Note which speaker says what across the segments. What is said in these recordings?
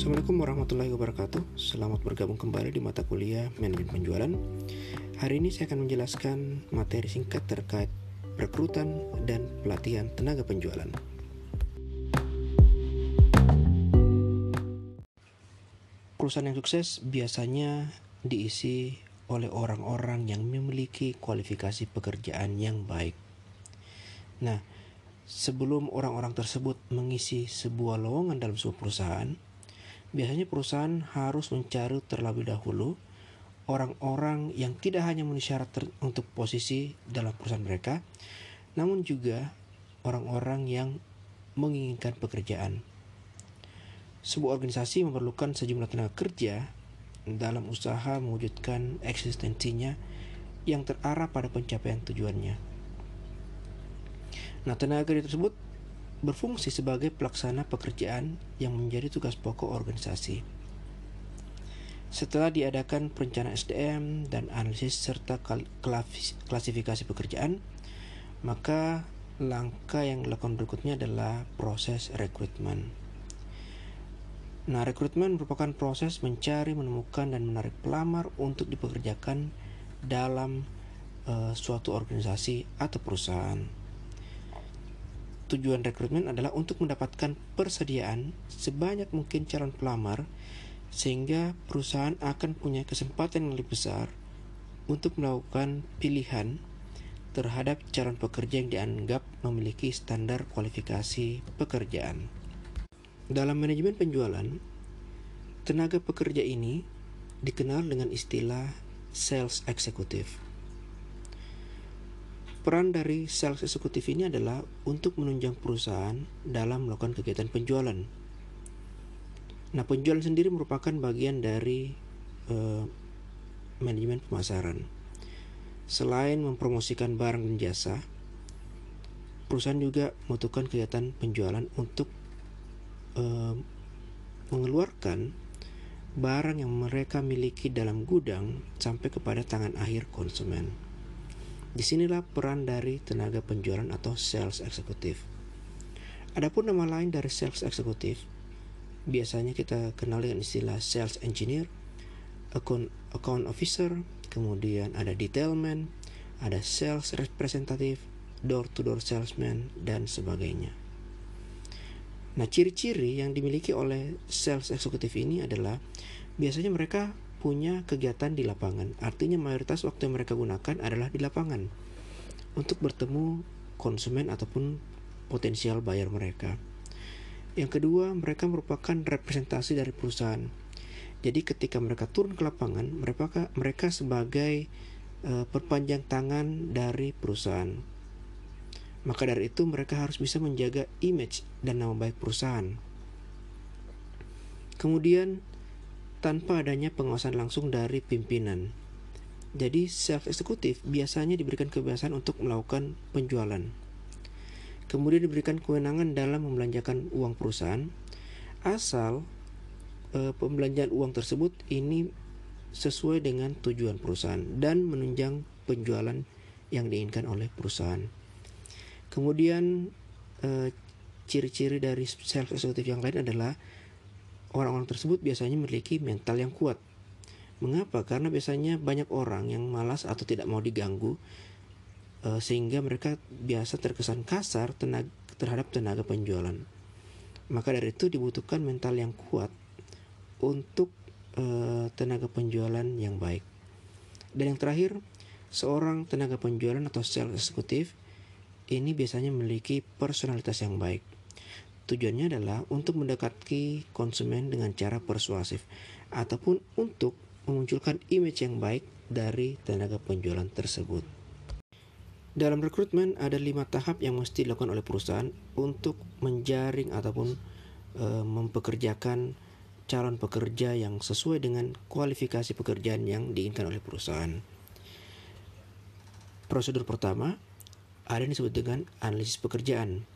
Speaker 1: Assalamualaikum warahmatullahi wabarakatuh. Selamat bergabung kembali di mata kuliah Manajemen Penjualan. Hari ini saya akan menjelaskan materi singkat terkait rekrutan dan pelatihan tenaga penjualan. Perusahaan yang sukses biasanya diisi oleh orang-orang yang memiliki kualifikasi pekerjaan yang baik. Nah, sebelum orang-orang tersebut mengisi sebuah lowongan dalam sebuah perusahaan, biasanya perusahaan harus mencari terlebih dahulu orang-orang yang tidak hanya memenuhi syarat untuk posisi dalam perusahaan mereka, namun juga orang-orang yang menginginkan pekerjaan. Sebuah organisasi memerlukan sejumlah tenaga kerja dalam usaha mewujudkan eksistensinya yang terarah pada pencapaian tujuannya. Nah, tenaga kerja tersebut berfungsi sebagai pelaksana pekerjaan yang menjadi tugas pokok organisasi. Setelah diadakan perencanaan SDM dan analisis serta klasifikasi pekerjaan, maka langkah yang dilakukan berikutnya adalah proses rekrutmen. Nah, rekrutmen merupakan proses mencari, menemukan, dan menarik pelamar untuk dipekerjakan dalam uh, suatu organisasi atau perusahaan. Tujuan rekrutmen adalah untuk mendapatkan persediaan sebanyak mungkin calon pelamar sehingga perusahaan akan punya kesempatan yang lebih besar untuk melakukan pilihan terhadap calon pekerja yang dianggap memiliki standar kualifikasi pekerjaan. Dalam manajemen penjualan, tenaga pekerja ini dikenal dengan istilah sales executive. Peran dari sales eksekutif ini adalah untuk menunjang perusahaan dalam melakukan kegiatan penjualan. Nah, penjualan sendiri merupakan bagian dari uh, manajemen pemasaran. Selain mempromosikan barang dan jasa, perusahaan juga membutuhkan kegiatan penjualan untuk uh, mengeluarkan barang yang mereka miliki dalam gudang sampai kepada tangan akhir konsumen. Di sinilah peran dari tenaga penjualan atau sales eksekutif. Adapun nama lain dari sales eksekutif, biasanya kita kenal dengan istilah sales engineer, account, account officer, kemudian ada detailman, ada sales representative, door-to-door salesman, dan sebagainya. Nah, ciri-ciri yang dimiliki oleh sales eksekutif ini adalah biasanya mereka punya kegiatan di lapangan. Artinya mayoritas waktu yang mereka gunakan adalah di lapangan untuk bertemu konsumen ataupun potensial bayar mereka. Yang kedua, mereka merupakan representasi dari perusahaan. Jadi ketika mereka turun ke lapangan, mereka mereka sebagai uh, perpanjang tangan dari perusahaan. Maka dari itu mereka harus bisa menjaga image dan nama baik perusahaan. Kemudian tanpa adanya pengawasan langsung dari pimpinan. Jadi self eksekutif biasanya diberikan kebiasaan untuk melakukan penjualan. Kemudian diberikan kewenangan dalam membelanjakan uang perusahaan asal e, pembelanjaan uang tersebut ini sesuai dengan tujuan perusahaan dan menunjang penjualan yang diinginkan oleh perusahaan. Kemudian e, ciri-ciri dari self eksekutif yang lain adalah orang-orang tersebut biasanya memiliki mental yang kuat. Mengapa? Karena biasanya banyak orang yang malas atau tidak mau diganggu uh, sehingga mereka biasa terkesan kasar tenaga, terhadap tenaga penjualan. Maka dari itu dibutuhkan mental yang kuat untuk uh, tenaga penjualan yang baik. Dan yang terakhir, seorang tenaga penjualan atau sales eksekutif ini biasanya memiliki personalitas yang baik. Tujuannya adalah untuk mendekati konsumen dengan cara persuasif ataupun untuk memunculkan image yang baik dari tenaga penjualan tersebut. Dalam rekrutmen ada lima tahap yang mesti dilakukan oleh perusahaan untuk menjaring ataupun e, mempekerjakan calon pekerja yang sesuai dengan kualifikasi pekerjaan yang diinginkan oleh perusahaan. Prosedur pertama ada yang disebut dengan analisis pekerjaan.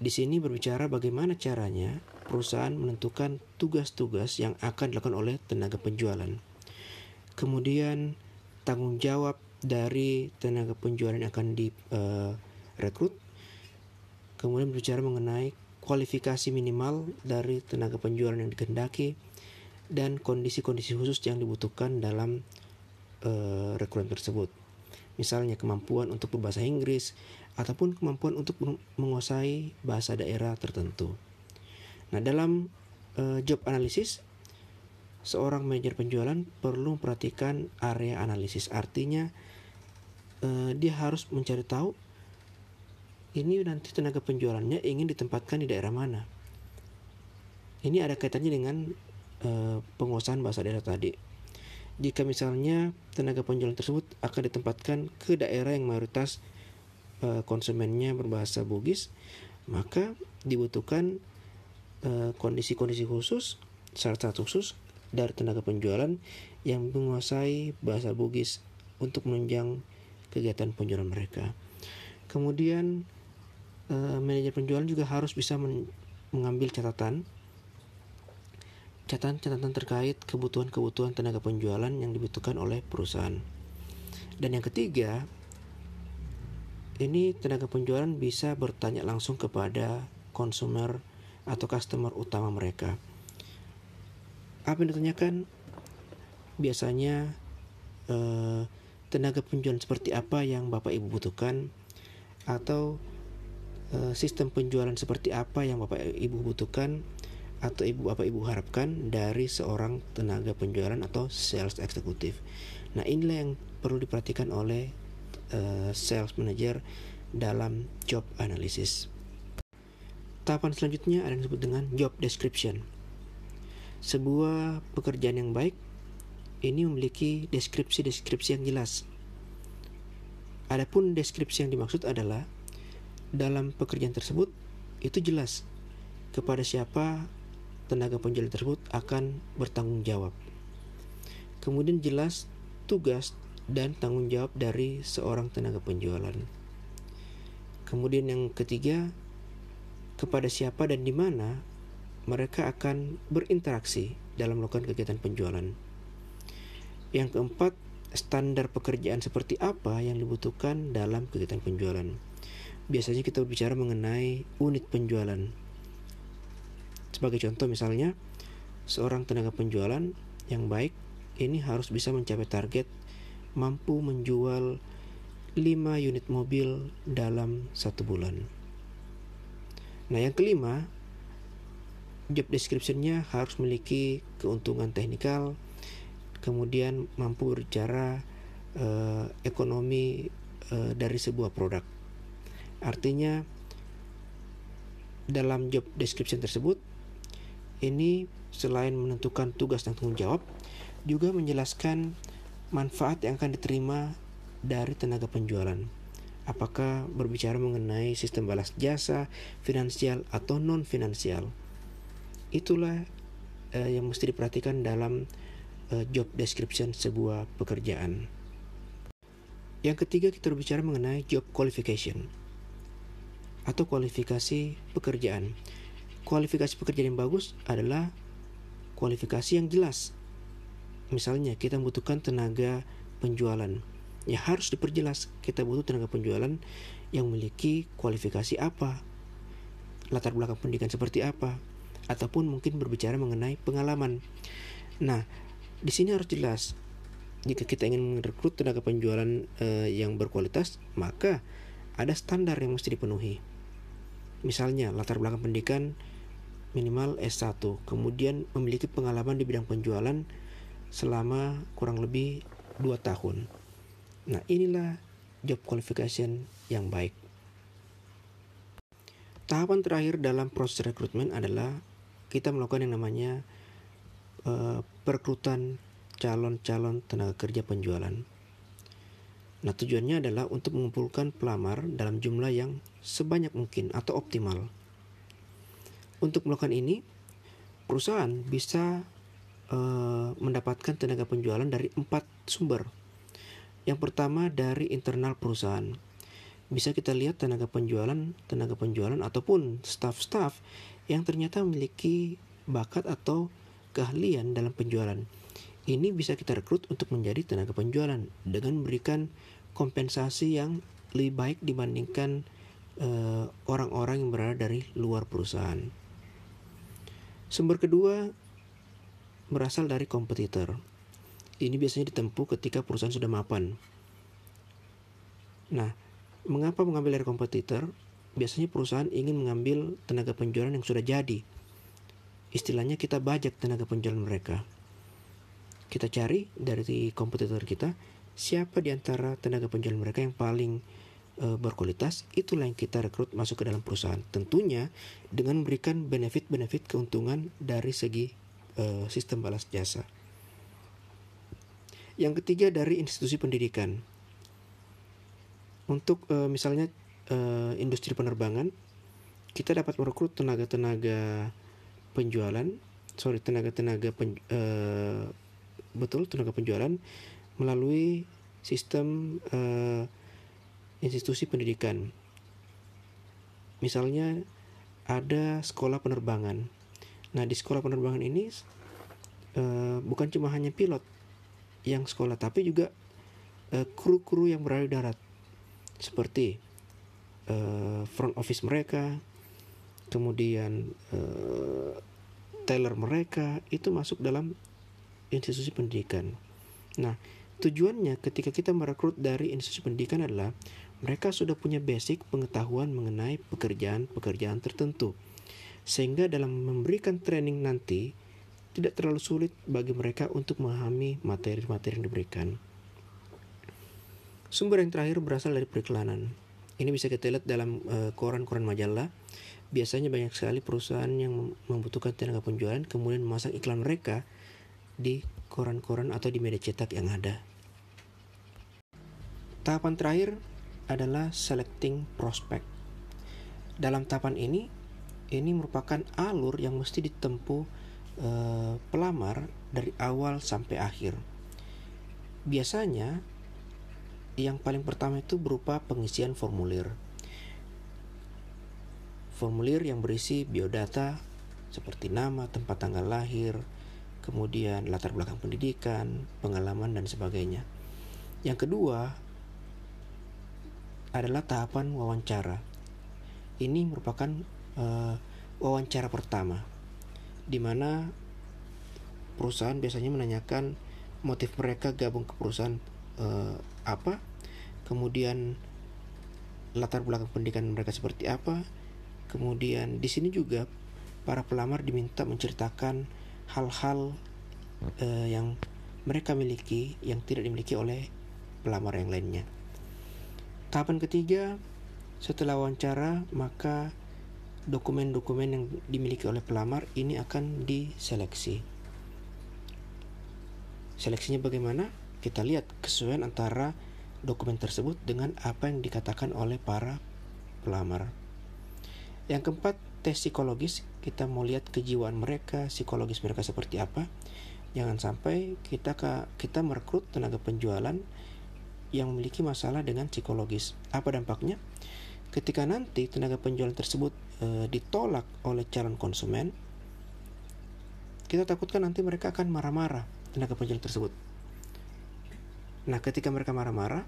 Speaker 1: Di sini berbicara bagaimana caranya perusahaan menentukan tugas-tugas yang akan dilakukan oleh tenaga penjualan. Kemudian tanggung jawab dari tenaga penjualan yang akan direkrut. Uh, Kemudian berbicara mengenai kualifikasi minimal dari tenaga penjualan yang dikehendaki, dan kondisi-kondisi khusus yang dibutuhkan dalam uh, rekrutmen tersebut. Misalnya kemampuan untuk berbahasa Inggris ataupun kemampuan untuk menguasai bahasa daerah tertentu. Nah, dalam uh, job analisis seorang manajer penjualan perlu memperhatikan area analisis. Artinya uh, dia harus mencari tahu ini nanti tenaga penjualannya ingin ditempatkan di daerah mana. Ini ada kaitannya dengan uh, penguasaan bahasa daerah tadi. Jika misalnya tenaga penjualan tersebut akan ditempatkan ke daerah yang mayoritas uh, konsumennya berbahasa Bugis, maka dibutuhkan kondisi-kondisi uh, khusus, syarat-syarat khusus dari tenaga penjualan yang menguasai bahasa Bugis untuk menunjang kegiatan penjualan mereka. Kemudian uh, manajer penjualan juga harus bisa men mengambil catatan catatan-catatan terkait kebutuhan-kebutuhan tenaga penjualan yang dibutuhkan oleh perusahaan. Dan yang ketiga, ini tenaga penjualan bisa bertanya langsung kepada konsumer atau customer utama mereka. Apa yang ditanyakan? Biasanya eh, tenaga penjualan seperti apa yang Bapak Ibu butuhkan atau Eh, sistem penjualan seperti apa yang Bapak Ibu butuhkan atau Ibu Bapak Ibu harapkan dari seorang tenaga penjualan atau sales eksekutif. Nah, inilah yang perlu diperhatikan oleh uh, sales manager dalam job analysis. Tahapan selanjutnya ada yang disebut dengan job description. Sebuah pekerjaan yang baik ini memiliki deskripsi-deskripsi yang jelas. Adapun deskripsi yang dimaksud adalah dalam pekerjaan tersebut itu jelas kepada siapa tenaga penjualan tersebut akan bertanggung jawab. Kemudian jelas tugas dan tanggung jawab dari seorang tenaga penjualan. Kemudian yang ketiga, kepada siapa dan di mana mereka akan berinteraksi dalam melakukan kegiatan penjualan. Yang keempat, standar pekerjaan seperti apa yang dibutuhkan dalam kegiatan penjualan biasanya kita berbicara mengenai unit penjualan. Sebagai contoh misalnya, seorang tenaga penjualan yang baik ini harus bisa mencapai target mampu menjual 5 unit mobil dalam satu bulan. Nah yang kelima, job description-nya harus memiliki keuntungan teknikal, kemudian mampu berbicara uh, ekonomi uh, dari sebuah produk. Artinya dalam job description tersebut ini selain menentukan tugas dan tanggung jawab juga menjelaskan manfaat yang akan diterima dari tenaga penjualan. Apakah berbicara mengenai sistem balas jasa, finansial atau non finansial. Itulah uh, yang mesti diperhatikan dalam uh, job description sebuah pekerjaan. Yang ketiga kita berbicara mengenai job qualification atau kualifikasi pekerjaan. Kualifikasi pekerjaan yang bagus adalah kualifikasi yang jelas. Misalnya kita membutuhkan tenaga penjualan. Ya harus diperjelas kita butuh tenaga penjualan yang memiliki kualifikasi apa. Latar belakang pendidikan seperti apa ataupun mungkin berbicara mengenai pengalaman. Nah, di sini harus jelas jika kita ingin merekrut tenaga penjualan eh, yang berkualitas, maka ada standar yang mesti dipenuhi. Misalnya, latar belakang pendidikan minimal S1, kemudian memiliki pengalaman di bidang penjualan selama kurang lebih 2 tahun. Nah, inilah job qualification yang baik. Tahapan terakhir dalam proses rekrutmen adalah kita melakukan yang namanya uh, perekrutan calon-calon tenaga kerja penjualan. Nah, tujuannya adalah untuk mengumpulkan pelamar dalam jumlah yang sebanyak mungkin atau optimal. Untuk melakukan ini, perusahaan bisa uh, mendapatkan tenaga penjualan dari empat sumber. Yang pertama dari internal perusahaan. Bisa kita lihat tenaga penjualan, tenaga penjualan ataupun staff-staff yang ternyata memiliki bakat atau keahlian dalam penjualan ini bisa kita rekrut untuk menjadi tenaga penjualan dengan memberikan kompensasi yang lebih baik dibandingkan eh, orang-orang yang berada dari luar perusahaan. Sumber kedua berasal dari kompetitor. Ini biasanya ditempuh ketika perusahaan sudah mapan. Nah, mengapa mengambil dari kompetitor? Biasanya perusahaan ingin mengambil tenaga penjualan yang sudah jadi. Istilahnya kita bajak tenaga penjualan mereka. Kita cari dari kompetitor kita siapa di antara tenaga penjualan mereka yang paling uh, berkualitas, itulah yang kita rekrut masuk ke dalam perusahaan. Tentunya dengan memberikan benefit-benefit keuntungan dari segi uh, sistem balas jasa. Yang ketiga dari institusi pendidikan. Untuk uh, misalnya uh, industri penerbangan, kita dapat merekrut tenaga-tenaga penjualan, sorry tenaga-tenaga pen, betul tenaga penjualan melalui sistem institusi pendidikan. Misalnya ada sekolah penerbangan. Nah di sekolah penerbangan ini uh, bukan cuma hanya pilot yang sekolah, tapi juga uh, kru-kru yang berada di darat, seperti uh, front office mereka, kemudian uh, teller mereka itu masuk dalam institusi pendidikan. Nah, tujuannya ketika kita merekrut dari institusi pendidikan adalah mereka sudah punya basic pengetahuan mengenai pekerjaan-pekerjaan tertentu. Sehingga dalam memberikan training nanti tidak terlalu sulit bagi mereka untuk memahami materi-materi yang diberikan. Sumber yang terakhir berasal dari periklanan. Ini bisa kita lihat dalam koran koran-koran majalah. Biasanya banyak sekali perusahaan yang membutuhkan tenaga penjualan kemudian memasang iklan mereka di koran-koran atau di media cetak yang ada. Tahapan terakhir adalah selecting prospect. Dalam tahapan ini, ini merupakan alur yang mesti ditempuh e, pelamar dari awal sampai akhir. Biasanya, yang paling pertama itu berupa pengisian formulir. Formulir yang berisi biodata seperti nama, tempat tanggal lahir, kemudian latar belakang pendidikan, pengalaman, dan sebagainya. Yang kedua, adalah tahapan wawancara. Ini merupakan uh, wawancara pertama, di mana perusahaan biasanya menanyakan motif mereka gabung ke perusahaan uh, apa, kemudian latar belakang pendidikan mereka seperti apa, kemudian di sini juga para pelamar diminta menceritakan hal-hal uh, yang mereka miliki yang tidak dimiliki oleh pelamar yang lainnya. Tahapan ketiga, setelah wawancara, maka dokumen-dokumen yang dimiliki oleh pelamar ini akan diseleksi. Seleksinya bagaimana? Kita lihat kesesuaian antara dokumen tersebut dengan apa yang dikatakan oleh para pelamar. Yang keempat, tes psikologis. Kita mau lihat kejiwaan mereka, psikologis mereka seperti apa. Jangan sampai kita kita merekrut tenaga penjualan yang memiliki masalah dengan psikologis. Apa dampaknya? Ketika nanti tenaga penjualan tersebut e, ditolak oleh calon konsumen, kita takutkan nanti mereka akan marah-marah tenaga penjualan tersebut. Nah, ketika mereka marah-marah,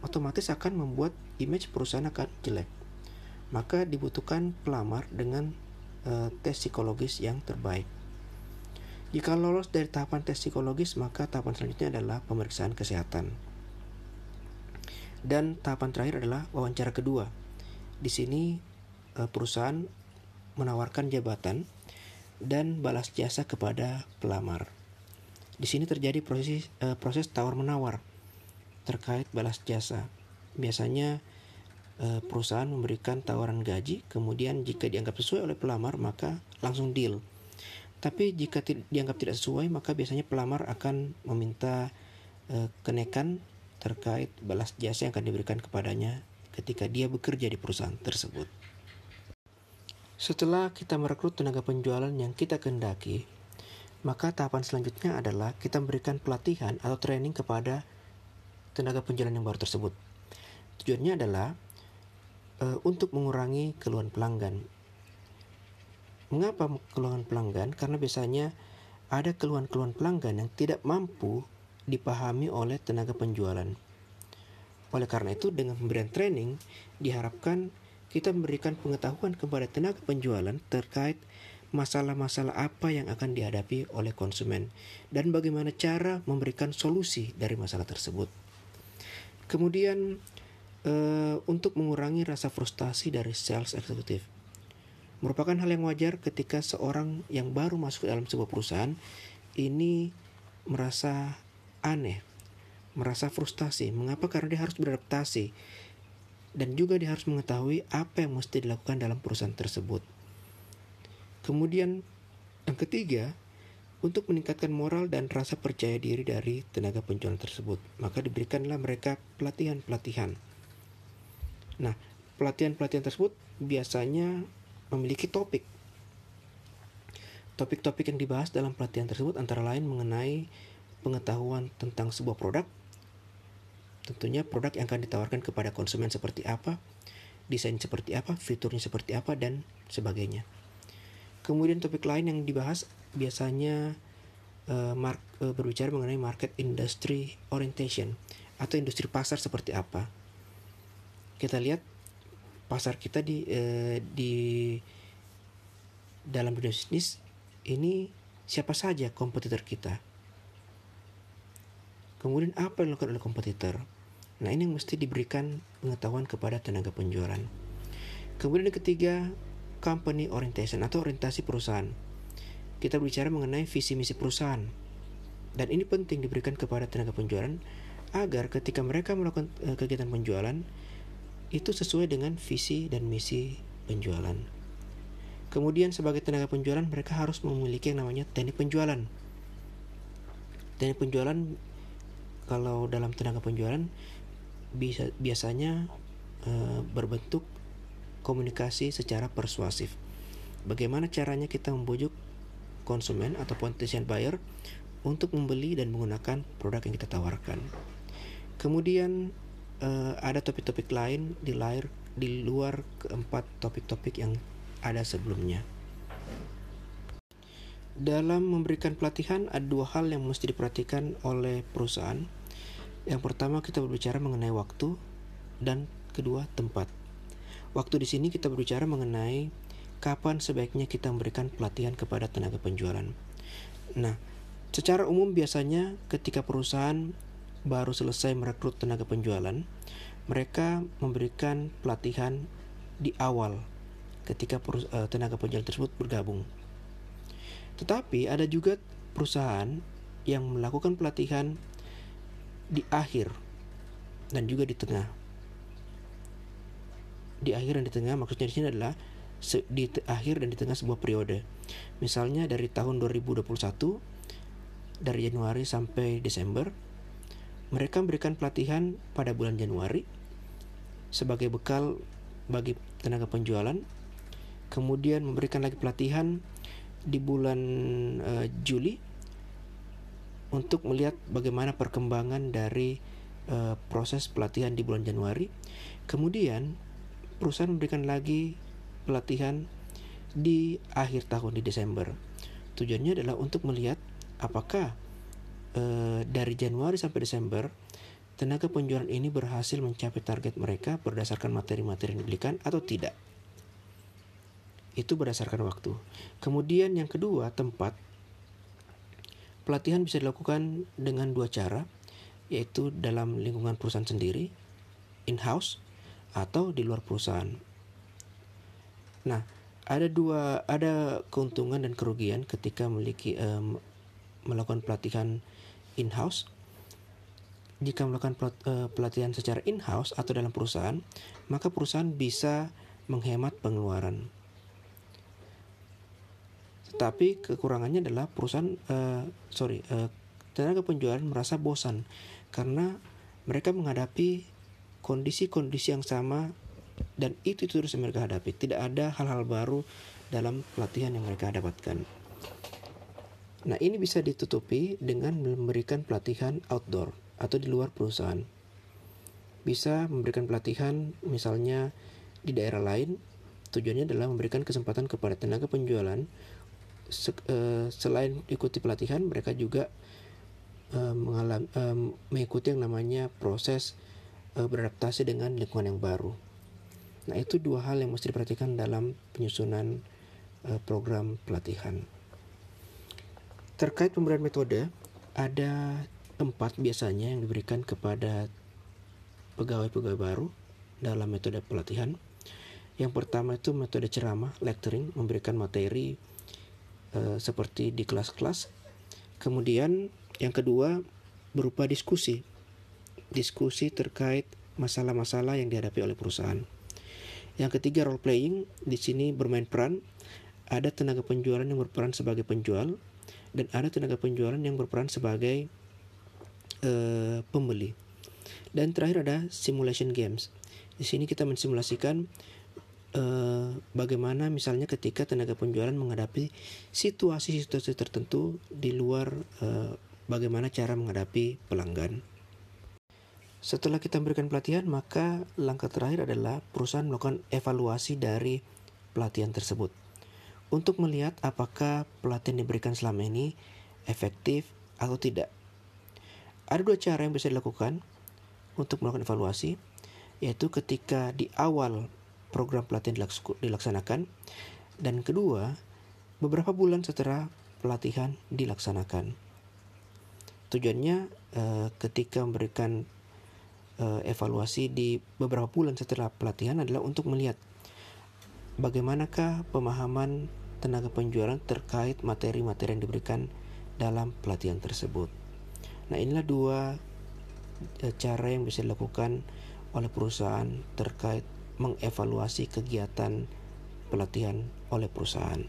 Speaker 1: otomatis akan membuat image perusahaan akan jelek. Maka dibutuhkan pelamar dengan e, tes psikologis yang terbaik. Jika lolos dari tahapan tes psikologis, maka tahapan selanjutnya adalah pemeriksaan kesehatan. Dan tahapan terakhir adalah wawancara kedua. Di sini eh, perusahaan menawarkan jabatan dan balas jasa kepada pelamar. Di sini terjadi proses eh, proses tawar menawar terkait balas jasa. Biasanya eh, perusahaan memberikan tawaran gaji, kemudian jika dianggap sesuai oleh pelamar maka langsung deal. Tapi jika dianggap tidak sesuai maka biasanya pelamar akan meminta kenaikan terkait balas jasa yang akan diberikan kepadanya ketika dia bekerja di perusahaan tersebut. Setelah kita merekrut tenaga penjualan yang kita kendaki, maka tahapan selanjutnya adalah kita memberikan pelatihan atau training kepada tenaga penjualan yang baru tersebut. Tujuannya adalah e, untuk mengurangi keluhan pelanggan. Mengapa keluhan pelanggan? Karena biasanya ada keluhan-keluhan pelanggan yang tidak mampu dipahami oleh tenaga penjualan. Oleh karena itu, dengan pemberian training, diharapkan kita memberikan pengetahuan kepada tenaga penjualan terkait masalah-masalah apa yang akan dihadapi oleh konsumen dan bagaimana cara memberikan solusi dari masalah tersebut. Kemudian uh, untuk mengurangi rasa frustasi dari sales eksekutif merupakan hal yang wajar ketika seorang yang baru masuk ke dalam sebuah perusahaan ini merasa aneh, merasa frustasi. Mengapa? Karena dia harus beradaptasi dan juga dia harus mengetahui apa yang mesti dilakukan dalam perusahaan tersebut. Kemudian yang ketiga, untuk meningkatkan moral dan rasa percaya diri dari tenaga penjualan tersebut, maka diberikanlah mereka pelatihan-pelatihan. Nah, pelatihan-pelatihan tersebut biasanya memiliki topik. Topik-topik yang dibahas dalam pelatihan tersebut antara lain mengenai pengetahuan tentang sebuah produk, tentunya produk yang akan ditawarkan kepada konsumen seperti apa, desain seperti apa, fiturnya seperti apa, dan sebagainya. Kemudian topik lain yang dibahas biasanya uh, mark, uh, berbicara mengenai market industry orientation atau industri pasar seperti apa. Kita lihat pasar kita di uh, di dalam bisnis ini siapa saja kompetitor kita. Kemudian apa yang dilakukan oleh kompetitor? Nah ini yang mesti diberikan pengetahuan kepada tenaga penjualan. Kemudian yang ketiga, company orientation atau orientasi perusahaan. Kita bicara mengenai visi misi perusahaan. Dan ini penting diberikan kepada tenaga penjualan agar ketika mereka melakukan uh, kegiatan penjualan itu sesuai dengan visi dan misi penjualan. Kemudian sebagai tenaga penjualan mereka harus memiliki yang namanya teknik penjualan. Teknik penjualan kalau dalam tenaga penjualan bisa biasanya e, berbentuk komunikasi secara persuasif. Bagaimana caranya kita membujuk konsumen atau potential buyer untuk membeli dan menggunakan produk yang kita tawarkan. Kemudian e, ada topik-topik lain di layar di luar keempat topik-topik yang ada sebelumnya. Dalam memberikan pelatihan ada dua hal yang mesti diperhatikan oleh perusahaan yang pertama kita berbicara mengenai waktu dan kedua tempat. Waktu di sini kita berbicara mengenai kapan sebaiknya kita memberikan pelatihan kepada tenaga penjualan. Nah, secara umum biasanya ketika perusahaan baru selesai merekrut tenaga penjualan, mereka memberikan pelatihan di awal ketika eh, tenaga penjualan tersebut bergabung. Tetapi ada juga perusahaan yang melakukan pelatihan di akhir dan juga di tengah. Di akhir dan di tengah maksudnya di sini adalah di akhir dan di tengah sebuah periode. Misalnya dari tahun 2021 dari Januari sampai Desember mereka memberikan pelatihan pada bulan Januari sebagai bekal bagi tenaga penjualan. Kemudian memberikan lagi pelatihan di bulan uh, Juli untuk melihat bagaimana perkembangan dari uh, proses pelatihan di bulan Januari. Kemudian perusahaan memberikan lagi pelatihan di akhir tahun di Desember. Tujuannya adalah untuk melihat apakah uh, dari Januari sampai Desember tenaga penjualan ini berhasil mencapai target mereka berdasarkan materi-materi yang diberikan atau tidak. Itu berdasarkan waktu. Kemudian yang kedua, tempat Pelatihan bisa dilakukan dengan dua cara, yaitu dalam lingkungan perusahaan sendiri, in-house, atau di luar perusahaan. Nah, ada dua ada keuntungan dan kerugian ketika memiliki um, melakukan pelatihan in-house. Jika melakukan eh, pelatihan secara in-house atau dalam perusahaan, maka perusahaan bisa menghemat pengeluaran. Tetapi kekurangannya adalah perusahaan uh, sorry uh, tenaga penjualan merasa bosan karena mereka menghadapi kondisi-kondisi yang sama dan itu terus mereka hadapi. Tidak ada hal-hal baru dalam pelatihan yang mereka dapatkan. Nah, ini bisa ditutupi dengan memberikan pelatihan outdoor atau di luar perusahaan. Bisa memberikan pelatihan misalnya di daerah lain. Tujuannya adalah memberikan kesempatan kepada tenaga penjualan uh, selain ikuti pelatihan mereka juga uh, mengalami mengikuti yang namanya proses uh, beradaptasi dengan lingkungan yang baru. Nah, itu dua hal yang mesti diperhatikan dalam penyusunan uh, program pelatihan. Terkait pemberian metode, ada empat biasanya yang diberikan kepada pegawai-pegawai baru dalam metode pelatihan. Yang pertama itu metode ceramah, lecturing, memberikan materi uh, seperti di kelas-kelas. Kemudian yang kedua berupa diskusi, diskusi terkait masalah-masalah yang dihadapi oleh perusahaan. Yang ketiga role playing, di sini bermain peran. Ada tenaga penjualan yang berperan sebagai penjual dan ada tenaga penjualan yang berperan sebagai uh, pembeli. Dan terakhir ada simulation games. Di sini kita mensimulasikan uh, bagaimana misalnya ketika tenaga penjualan menghadapi situasi-situasi tertentu di luar uh, bagaimana cara menghadapi pelanggan. Setelah kita memberikan pelatihan, maka langkah terakhir adalah perusahaan melakukan evaluasi dari pelatihan tersebut untuk melihat apakah pelatihan diberikan selama ini efektif atau tidak. Ada dua cara yang bisa dilakukan untuk melakukan evaluasi, yaitu ketika di awal program pelatihan dilaksanakan, dan kedua, beberapa bulan setelah pelatihan dilaksanakan. Tujuannya eh, ketika memberikan uh, evaluasi di beberapa bulan setelah pelatihan adalah untuk melihat bagaimanakah pemahaman tenaga penjualan terkait materi-materi yang diberikan dalam pelatihan tersebut. Nah, inilah dua uh, cara yang bisa dilakukan oleh perusahaan terkait mengevaluasi kegiatan pelatihan oleh perusahaan.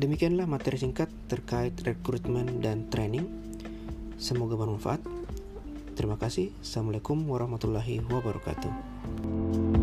Speaker 1: Demikianlah materi singkat terkait rekrutmen dan training. Semoga bermanfaat. Terima kasih. Assalamualaikum warahmatullahi wabarakatuh.